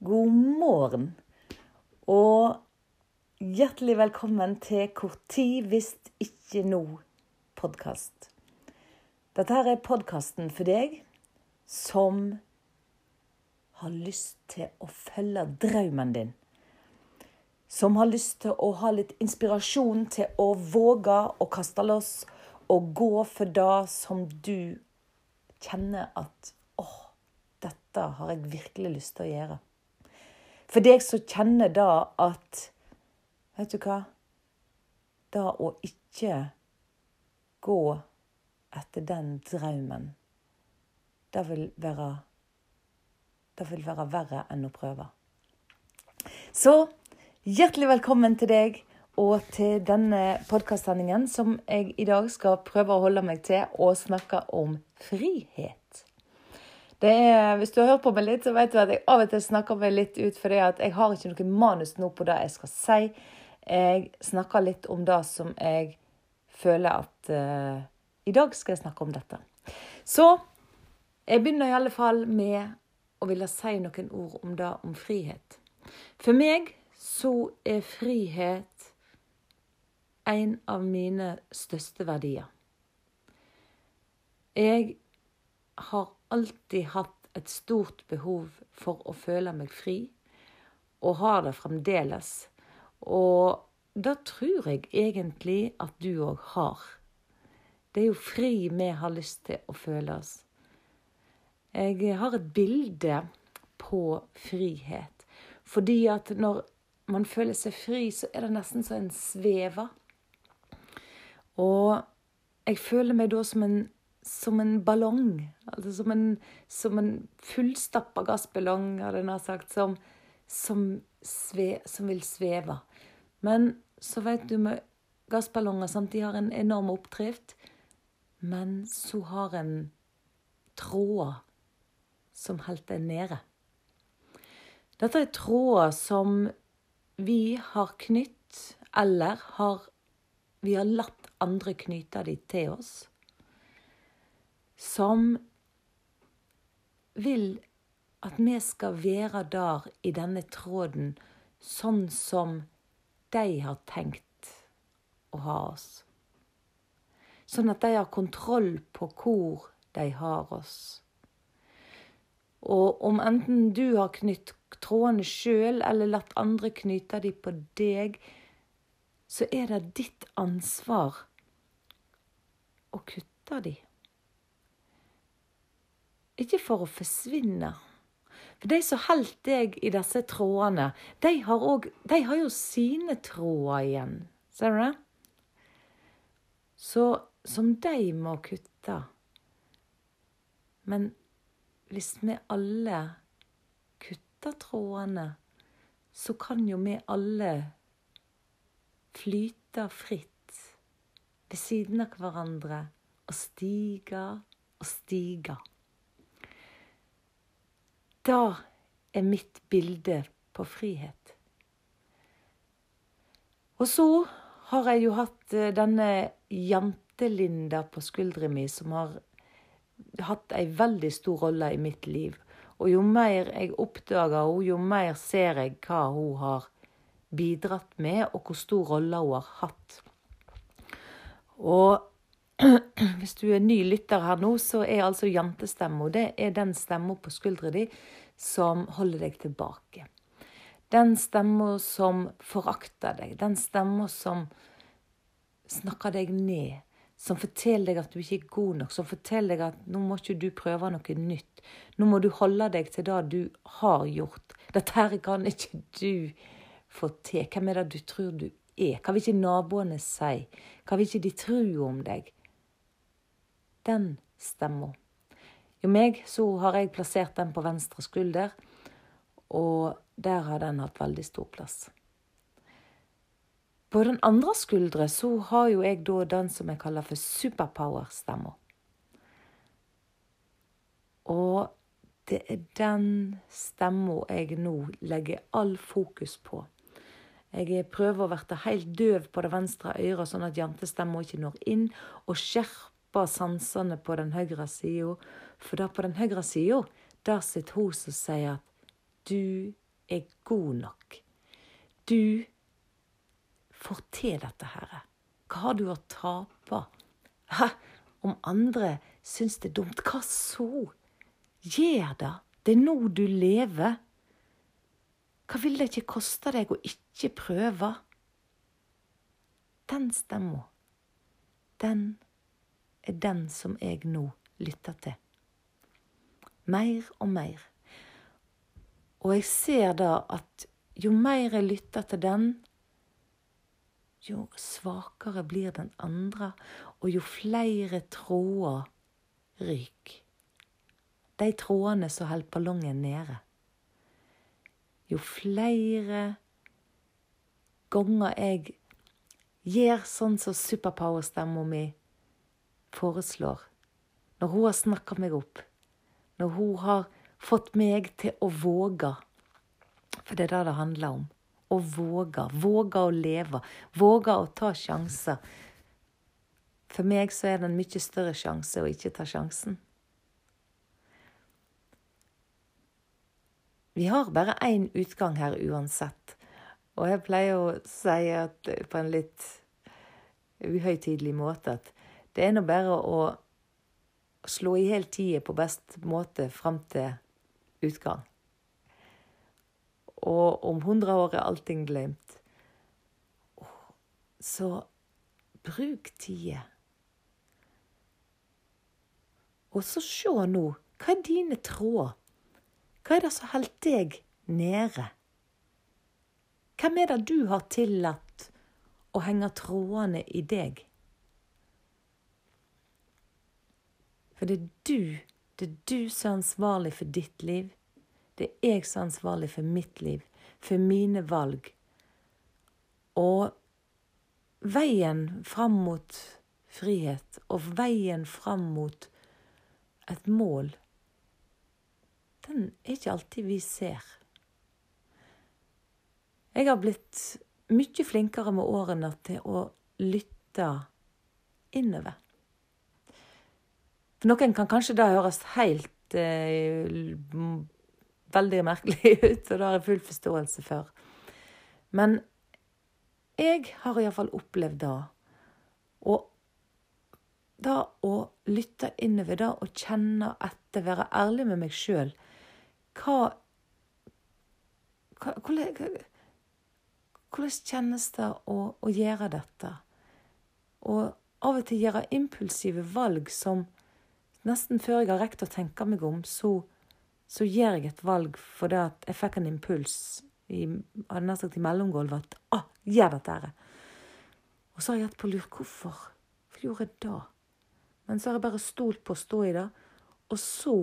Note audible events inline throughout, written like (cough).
God morgen og hjertelig velkommen til Hvor tid hvis ikke nå-podkast. Dette her er podkasten for deg som har lyst til å følge drømmen din. Som har lyst til å ha litt inspirasjon til å våge å kaste loss og gå for det som du kjenner at åh, dette har jeg virkelig lyst til å gjøre. For deg som kjenner da at Vet du hva? Det å ikke gå etter den drømmen, det vil være Det vil være verre enn å prøve. Så hjertelig velkommen til deg og til denne podkastsendingen som jeg i dag skal prøve å holde meg til og snakke om frihet. Er, hvis du har hørt på meg litt, så vet du at jeg av og til snakker meg litt ut fordi jeg har ikke noe manus nå på det jeg skal si. Jeg snakker litt om det som jeg føler at uh, I dag skal jeg snakke om dette. Så jeg begynner i alle fall med å ville si noen ord om det om frihet. For meg så er frihet en av mine største verdier. Jeg har alltid hatt et stort behov for å føle meg fri, og har det fremdeles. Og det tror jeg egentlig at du òg har. Det er jo fri vi har lyst til å føle oss. Jeg har et bilde på frihet. Fordi at når man føler seg fri, så er det nesten som en svever. Og jeg føler meg da som en som en ballong. Altså som en, som en fullstappa gassballong, hadde jeg sagt, som, som, sve, som, vil sveve. Men så vet du med gassballonger sant? De har en enorm oppdrift, men så har en tråder som holder en nede. Dette er tråder som vi har knytt, eller har, vi har latt andre knyte de til oss som vil at vi skal være der i denne tråden sånn som de har tenkt å ha oss. Sånn at de har kontroll på hvor de har oss. Og om enten du har knytt trådene sjøl eller latt andre knyte de på deg, så er det ditt ansvar å kutte de. Ikke for å forsvinne. For de som holdt deg i disse trådene, de har, også, de har jo sine tråder igjen. Ser du det? Så som de må kutte. Men hvis vi alle kutter trådene, så kan jo vi alle flyte fritt ved siden av hverandre og stige og stige. Da er mitt bilde på frihet. Og så har jeg jo hatt eh, denne jantelinda på skuldra mi, som har hatt ei veldig stor rolle i mitt liv. Og jo mer jeg oppdager henne, jo mer ser jeg hva hun har bidratt med, og hvor stor rolle hun har hatt. Og hvis du er ny lytter her nå, så er altså jantestemma det er den stemma på skuldra di som holder deg tilbake. Den stemma som forakter deg, den stemma som snakker deg ned, som forteller deg at du ikke er god nok, som forteller deg at nå må ikke du prøve noe nytt. Nå må du holde deg til det du har gjort. Dette her kan ikke du få til. Hvem er det du tror du er? Hva vil ikke naboene si? Hva vil ikke de tro om deg? Den stemma. Jo meg så har jeg plassert den på venstre skulder, og der har den hatt veldig stor plass. På den andre skuldre så har jo jeg da den som jeg kaller for superpower-stemma. Og det er den stemma jeg nå legger all fokus på. Jeg prøver å være helt døv på det venstre øret, sånn at jantestemma ikke når inn, og skjerper dempar sansene på den høyre sida. For da på den høyre sida, der sitter hun som sier at du er god nok. Du får til dette, her. Hva har du å tape? Hæ? Om andre syns det er dumt, hva så? Gjør det. Det er nå du lever. Hva vil det ikke koste deg å ikke prøve? Den stemma, den er den som jeg nå lytter til. Mer og mer. Og jeg ser da at jo mer jeg lytter til den, jo svakere blir den andre, og jo flere tråder ryker. De trådene som holder ballongen nede. Jo flere ganger jeg gjør sånn som superpower-stemma mi foreslår, når hun har snakka meg opp, når hun har fått meg til å våge, for det er det det handler om å våge. Våge å leve. Våge å ta sjanser. For meg så er det en mye større sjanse å ikke ta sjansen. Vi har bare én utgang her uansett. Og jeg pleier å si at, på en litt uhøytidelig måte at det er nå bare å slå i hjel tida på best måte fram til utgang. Og om 100 år er allting glemt. Så bruk tida. Og så se nå. Hva er dine tråder? Hva er det som holder deg nede? Hvem er det du har tillatt å henge trådene i deg? For det er du, det er du som er ansvarlig for ditt liv. Det er jeg som er ansvarlig for mitt liv, for mine valg. Og veien fram mot frihet, og veien fram mot et mål, den er ikke alltid vi ser. Jeg har blitt mye flinkere med årene til å lytte innover. For noen kan kanskje det høres helt eh, veldig merkelig (laughs) ut, og det har jeg full forståelse for. Men jeg har iallfall opplevd det. Og det å lytte innover, det å kjenne etter, være ærlig med meg sjøl hva, hva hvordan, kjennes det å, å, gjøre dette? Og av og til gjøre impulsive valg som nesten før jeg har rekt å tenke meg om, så så gjør jeg et valg fordi at jeg fikk en impuls i, hadde nær i mellomgulvet at ah, gjør dette her. Og så har jeg hatt på lur hvorfor. Hvorfor gjorde jeg det? Men så har jeg bare stolt på å stå i det. Og så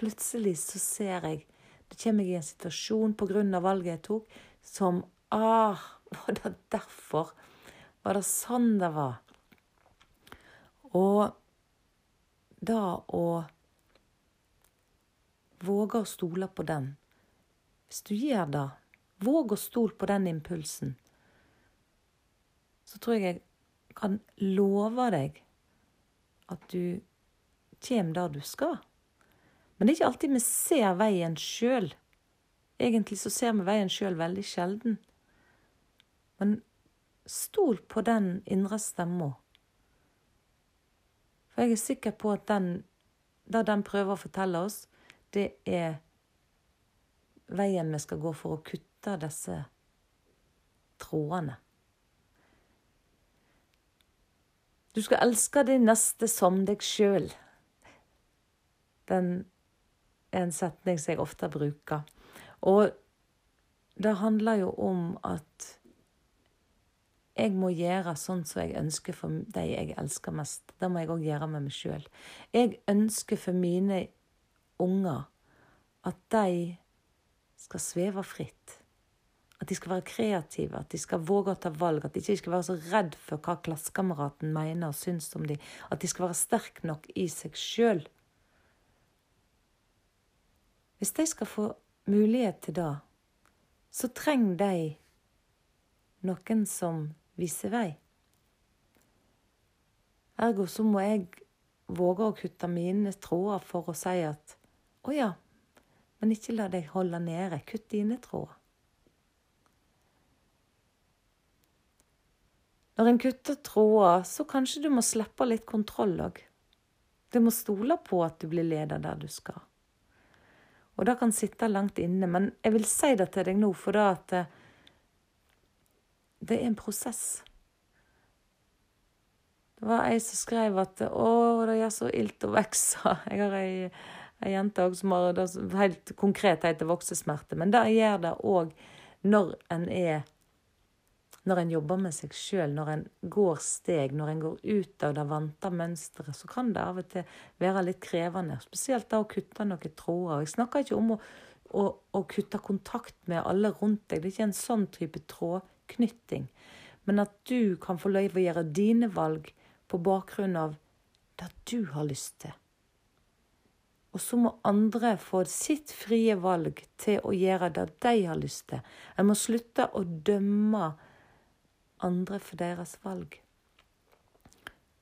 plutselig så ser jeg Det kommer jeg i en situasjon på grunn av valget jeg tok, som Ah, var det derfor? Var det sånn det var? Og da å våge å stole på den. Hvis du gjør det, våg å stole på den impulsen, så tror jeg jeg kan love deg at du kommer der du skal. Men det er ikke alltid vi ser veien sjøl. Egentlig så ser vi veien sjøl veldig sjelden. Men stol på den indre stemma. For jeg er sikker på at den, det den prøver å fortelle oss, det er veien vi skal gå for å kutte disse trådene. Du skal elske din neste som deg sjøl. Den er en setning som jeg ofte bruker. Og det handler jo om at jeg må gjøre sånn som jeg ønsker for de jeg elsker mest. Det må jeg òg gjøre med meg sjøl. Jeg ønsker for mine unger at de skal sveve fritt. At de skal være kreative, at de skal våge å ta valg, at de ikke skal være så redd for hva klassekameraten mener og syns om dem. At de skal være sterke nok i seg sjøl. Hvis de skal få mulighet til det, så trenger de noen som viser vei. Ergo så må jeg våge å kutte mine tråder for å si at å ja, Men ikke la deg holde nede. Kutt dine tråder. Når en kutter tråder, så kanskje du må slippe litt kontroll òg. Du må stole på at du blir leder der du skal. Og det kan sitte langt inne, men jeg vil si det til deg nå, for det at eh, det er en prosess. Det var ei som skrev at 'Å, det gjør så ilt å vokse'. (laughs) Jeg har ei, ei jente òg som har det helt konkret heter voksesmerte. Men det gjør det òg når en er når en jobber med seg sjøl, når en går steg, når en går ut av det vante mønsteret, så kan det av og til være litt krevende. Spesielt da å kutte noen tråder. Jeg snakker ikke om å, å, å, kutte kontakt med alle rundt deg. Det er ikke en sånn type trådknytting. Men at du kan få løyve å gjøre dine valg på bakgrunn av det du har lyst til. Og så må andre få sitt frie valg til å gjøre det de har lyst til. En må slutte å dømme andre for deres valg.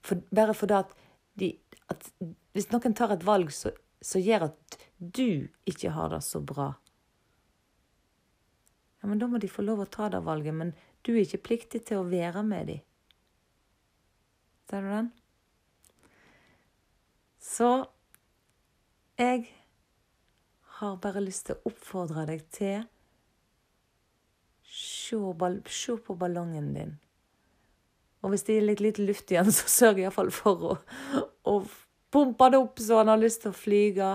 For, bare fordi at, at Hvis noen tar et valg som gjør at du ikke har det så bra, ja, men da må de få lov å ta det valget. Men du er ikke pliktig til å være med dem. Ser du den? Så jeg har bare lyst til å oppfordre deg til Se, på ballongen din. Og hvis det er litt litt luft igjen, (laughs) så sørg iallfall for å, å pumpe det opp så han har lyst til å flyge.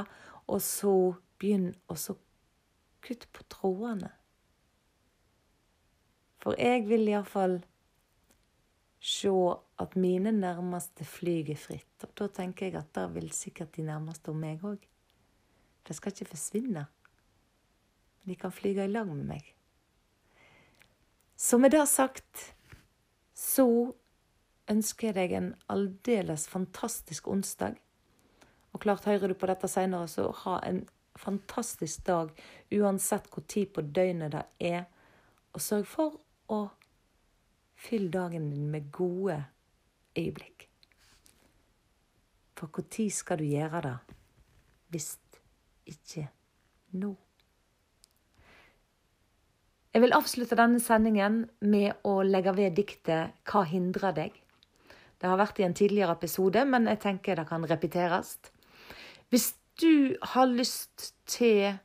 Og så begynn å så kutt på trådene. For jeg vil iallfall se at mine nærmeste flyger fritt. Og da tenker jeg at da vil sikkert de nærmeste om meg òg. De skal ikke forsvinne. De kan flyge i lag med meg. Så med det sagt så ønsker jeg deg en aldeles fantastisk onsdag. Og klart, hører du på dette seinere, så ha en fantastisk dag uansett hvor tid på døgnet det er. Og sørg for å fyll dagen din med gode øyeblikk. For når skal du gjøre det hvis ikke nå? Jeg vil avslutte denne sendingen med å legge ved diktet 'Hva hindrer deg?' Det har vært i en tidligere episode, men jeg tenker det kan repeteres. Hvis du har lyst til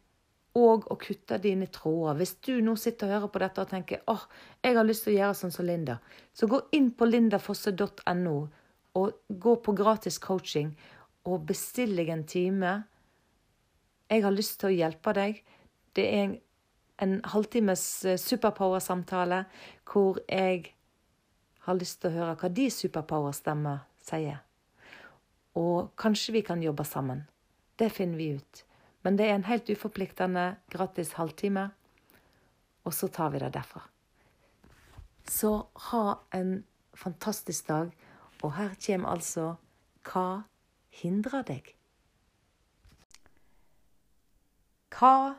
òg å kutte dine tråder, hvis du nå sitter og hører på dette og tenker åh, jeg har lyst til å gjøre sånn som Linda, så gå inn på lindafosse.no og gå på gratis coaching og bestill deg en time. Jeg har lyst til å hjelpe deg. Det er en en halvtimes eh, superpower-samtale hvor jeg har lyst til å høre hva de superpower-stemmer sier. Og kanskje vi kan jobbe sammen. Det finner vi ut. Men det er en helt uforpliktende gratis halvtime, og så tar vi det derfra. Så ha en fantastisk dag, og her kommer altså Hva hindrer deg? Hva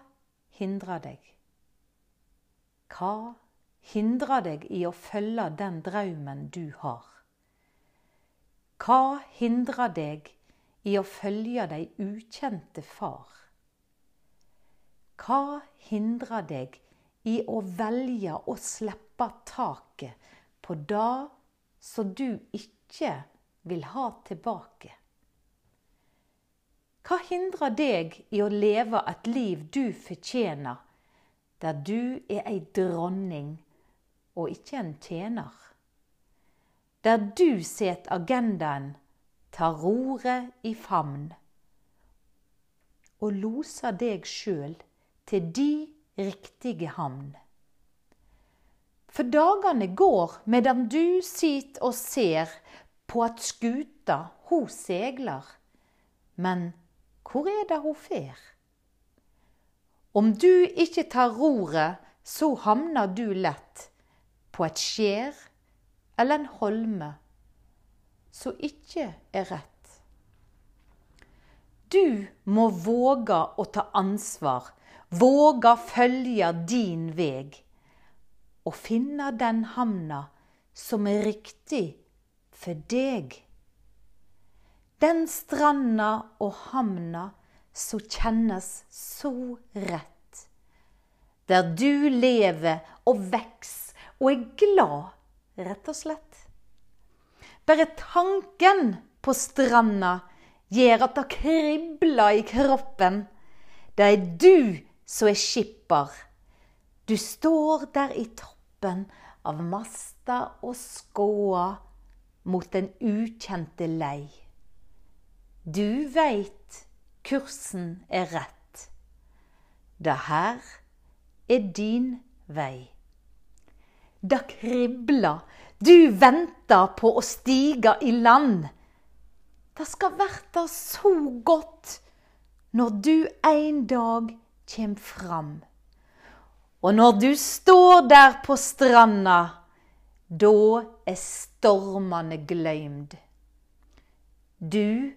hindrer deg? Hva hindrer deg i å følge den drømmen du har? Hva hindrer deg i å følge de ukjente far? Hva hindrer deg i å velge å slippe taket på det som du ikke vil ha tilbake? Hva hindrer deg i å leve et liv du fortjener, der du er ei dronning og ikke en tjener. Der du set agendaen, tar roret i famn og loser deg sjøl til de riktige havn. For dagene går medan du sit og ser på at skuta ho segler, men hvor er det ho fer? Om du ikke tar roret, så havner du lett på et skjær eller en holme som ikke er rett. Du må våge å ta ansvar, våge følge din veg, og finne den hamna som er riktig for deg. Den stranda og hamna som kjennes så rett. Der du lever og veks og er glad, rett og slett. Bare tanken på stranda gjør at det kribler i kroppen. Det er du som er skipper. Du står der i toppen av masta og skåa mot den ukjente lei. Du veit kursen er rett. Det her er din vei. Det kribler, du venter på å stige i land. Det skal verta så godt når du en dag kjem fram. Og når du står der på stranda, da er stormane gløymd. Du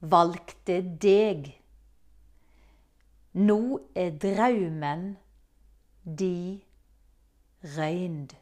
valgte deg. Nå er draumen di røynd.